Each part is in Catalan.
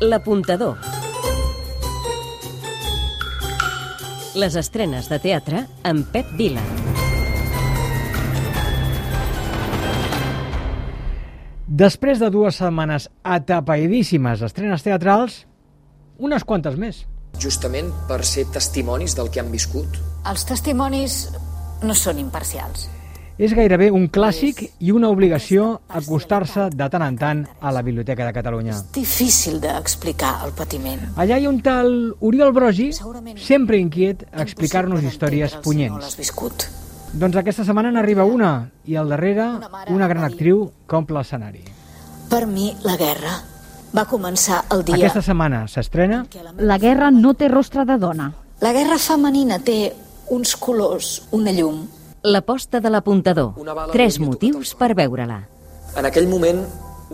L'apuntador. Les estrenes de teatre amb Pep Vila. Després de dues setmanes atapeïdíssimes estrenes teatrals, unes quantes més. justament per ser testimonis del que han viscut. Els testimonis no són imparcials. És gairebé un clàssic i una obligació acostar-se de tant en tant a la Biblioteca de Catalunya. Difícil d'explicar el patiment. Allà hi ha un tal Oriol Brogi, sempre inquiet a explicar-nos històries punyents. viscut. Doncs aquesta setmana n'arriba una, i al darrere una gran actriu que omple l'escenari. Per mi, la guerra va començar el dia... Aquesta setmana s'estrena. La guerra no té rostre de dona. la guerra femenina té uns colors, una llum. L'aposta de l'apuntador. Tres motius per veure-la. En aquell moment,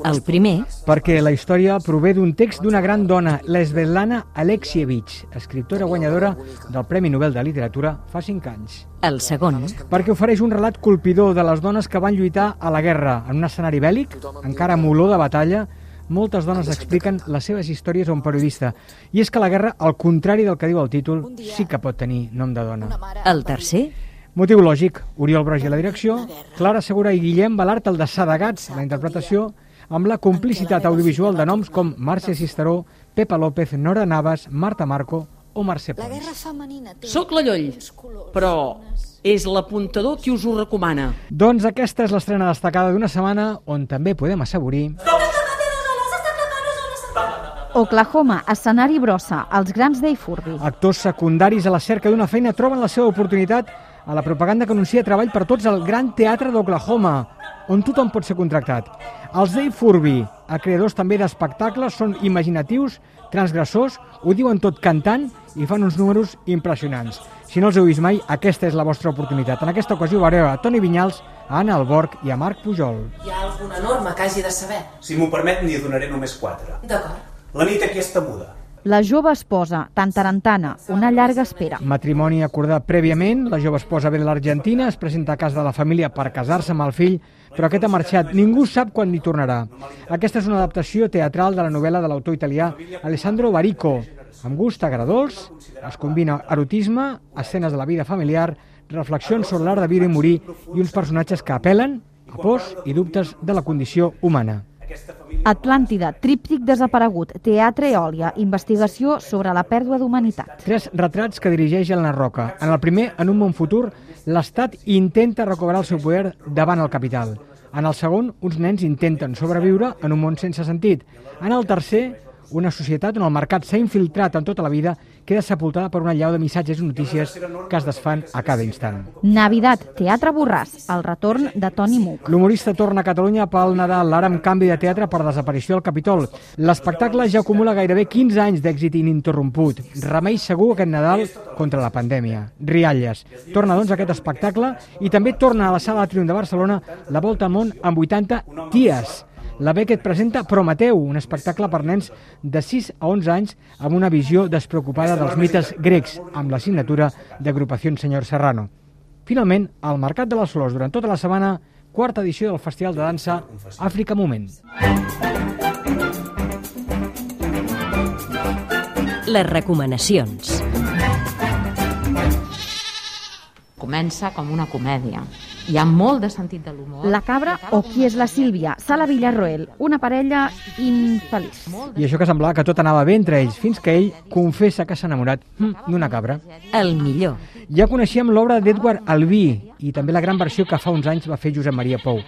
El primer, perquè la història prové d'un text d'una gran dona, l'Esvetlana Alexievich, escriptora guanyadora del Premi Nobel de Literatura fa 5 anys. el segon, perquè ofereix un relat colpidor de les dones que van lluitar a la guerra en un escenari bèl·lic, encara amb olor de batalla, moltes dones expliquen les seves històries a un periodista. I és que la guerra, al contrari del que diu el títol, sí que pot tenir nom de dona. el tercer, Motiu lògic, Oriol Brogi a la direcció, Clara Segura i Guillem Balart el de Sadegats, la interpretació, amb la complicitat audiovisual de noms com Marcia Cisteró, Pepa López, Nora Navas, Marta Marco o Mercè La Pons. guerra femenina té Soc la Lloll, però és l'apuntador qui us ho recomana. Doncs aquesta és l'estrena destacada d'una setmana on també podem assaborir Oklahoma, escenari brossa, els grans Furby. Actors secundaris a la cerca d'una feina troben la seva oportunitat a la propaganda que anuncia treball per tots al Gran Teatre d'Oklahoma, on tothom pot ser contractat. Els Dave Furby, a creadors també d'espectacles, són imaginatius, transgressors, ho diuen tot cantant i fan uns números impressionants. Si no els heu vist mai, aquesta és la vostra oportunitat. En aquesta ocasió veureu a Toni Vinyals, a Anna Alborg i a Marc Pujol. Hi ha alguna norma que hagi de saber? Si m'ho permet, n'hi donaré només quatre. D'acord. La nit aquesta muda. La jove esposa, tan tarantana, una llarga espera. Matrimoni acordat prèviament, la jove esposa ve de l'Argentina, es presenta a casa de la família per casar-se amb el fill, però aquest ha marxat. Ningú sap quan hi tornarà. Aquesta és una adaptació teatral de la novel·la de l'autor italià Alessandro Barico. Amb gust agradolç, es combina erotisme, escenes de la vida familiar, reflexions sobre l'art de viure i morir i uns personatges que apel·len a pors i dubtes de la condició humana. Atlàntida, tríptic desaparegut, teatre eòlia, investigació sobre la pèrdua d'humanitat. Tres retrats que dirigeix Elena Roca. En el primer, en un món futur, l'Estat intenta recobrar el seu poder davant el capital. En el segon, uns nens intenten sobreviure en un món sense sentit. En el tercer, una societat on el mercat s'ha infiltrat en tota la vida queda sepultada per una llau de missatges i notícies que es desfan a cada instant. Navidad, teatre borràs, el retorn de Toni Muc. L'humorista torna a Catalunya pel Nadal, ara amb canvi de teatre per desaparició al Capitol. L'espectacle ja acumula gairebé 15 anys d'èxit ininterromput. Remei segur aquest Nadal contra la pandèmia. Rialles. Torna, doncs, aquest espectacle i també torna a la Sala Triumph de Barcelona la Volta al món amb 80 ties. La Beckett presenta Prometeu, un espectacle per nens de 6 a 11 anys amb una visió despreocupada dels mites grecs, amb la signatura d'Agrupació Senyor Serrano. Finalment, al Mercat de les Flors, durant tota la setmana, quarta edició del Festival de Dansa Àfrica Moment. les recomanacions. Comença com una comèdia. Hi ha molt de sentit de l'humor. La cabra o qui és la Sílvia? Sala Villarroel, una parella infeliç. I això que semblava que tot anava bé entre ells, fins que ell confessa que s'ha enamorat hm, d'una cabra. El millor. Ja coneixíem l'obra d'Edward Albí i també la gran versió que fa uns anys va fer Josep Maria Pou.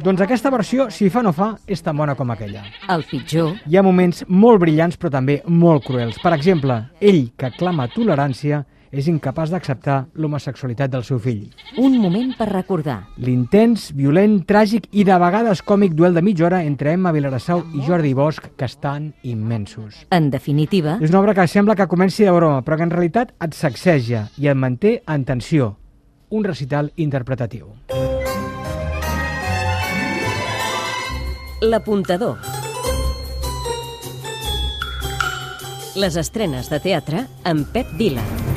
Doncs aquesta versió, si fa no fa, és tan bona com aquella. El pitjor. Hi ha moments molt brillants però també molt cruels. Per exemple, ell, que clama tolerància, és incapaç d'acceptar l'homosexualitat del seu fill. Un moment per recordar. L'intens, violent, tràgic i de vegades còmic duel de mitja hora entre Emma Vilarassau i Jordi Bosch, que estan immensos. En definitiva, És una obra que sembla que comenci de broma, però que en realitat et sacseja i et manté en tensió. Un recital interpretatiu. l'apuntador. Les estrenes de teatre amb Pep Vila.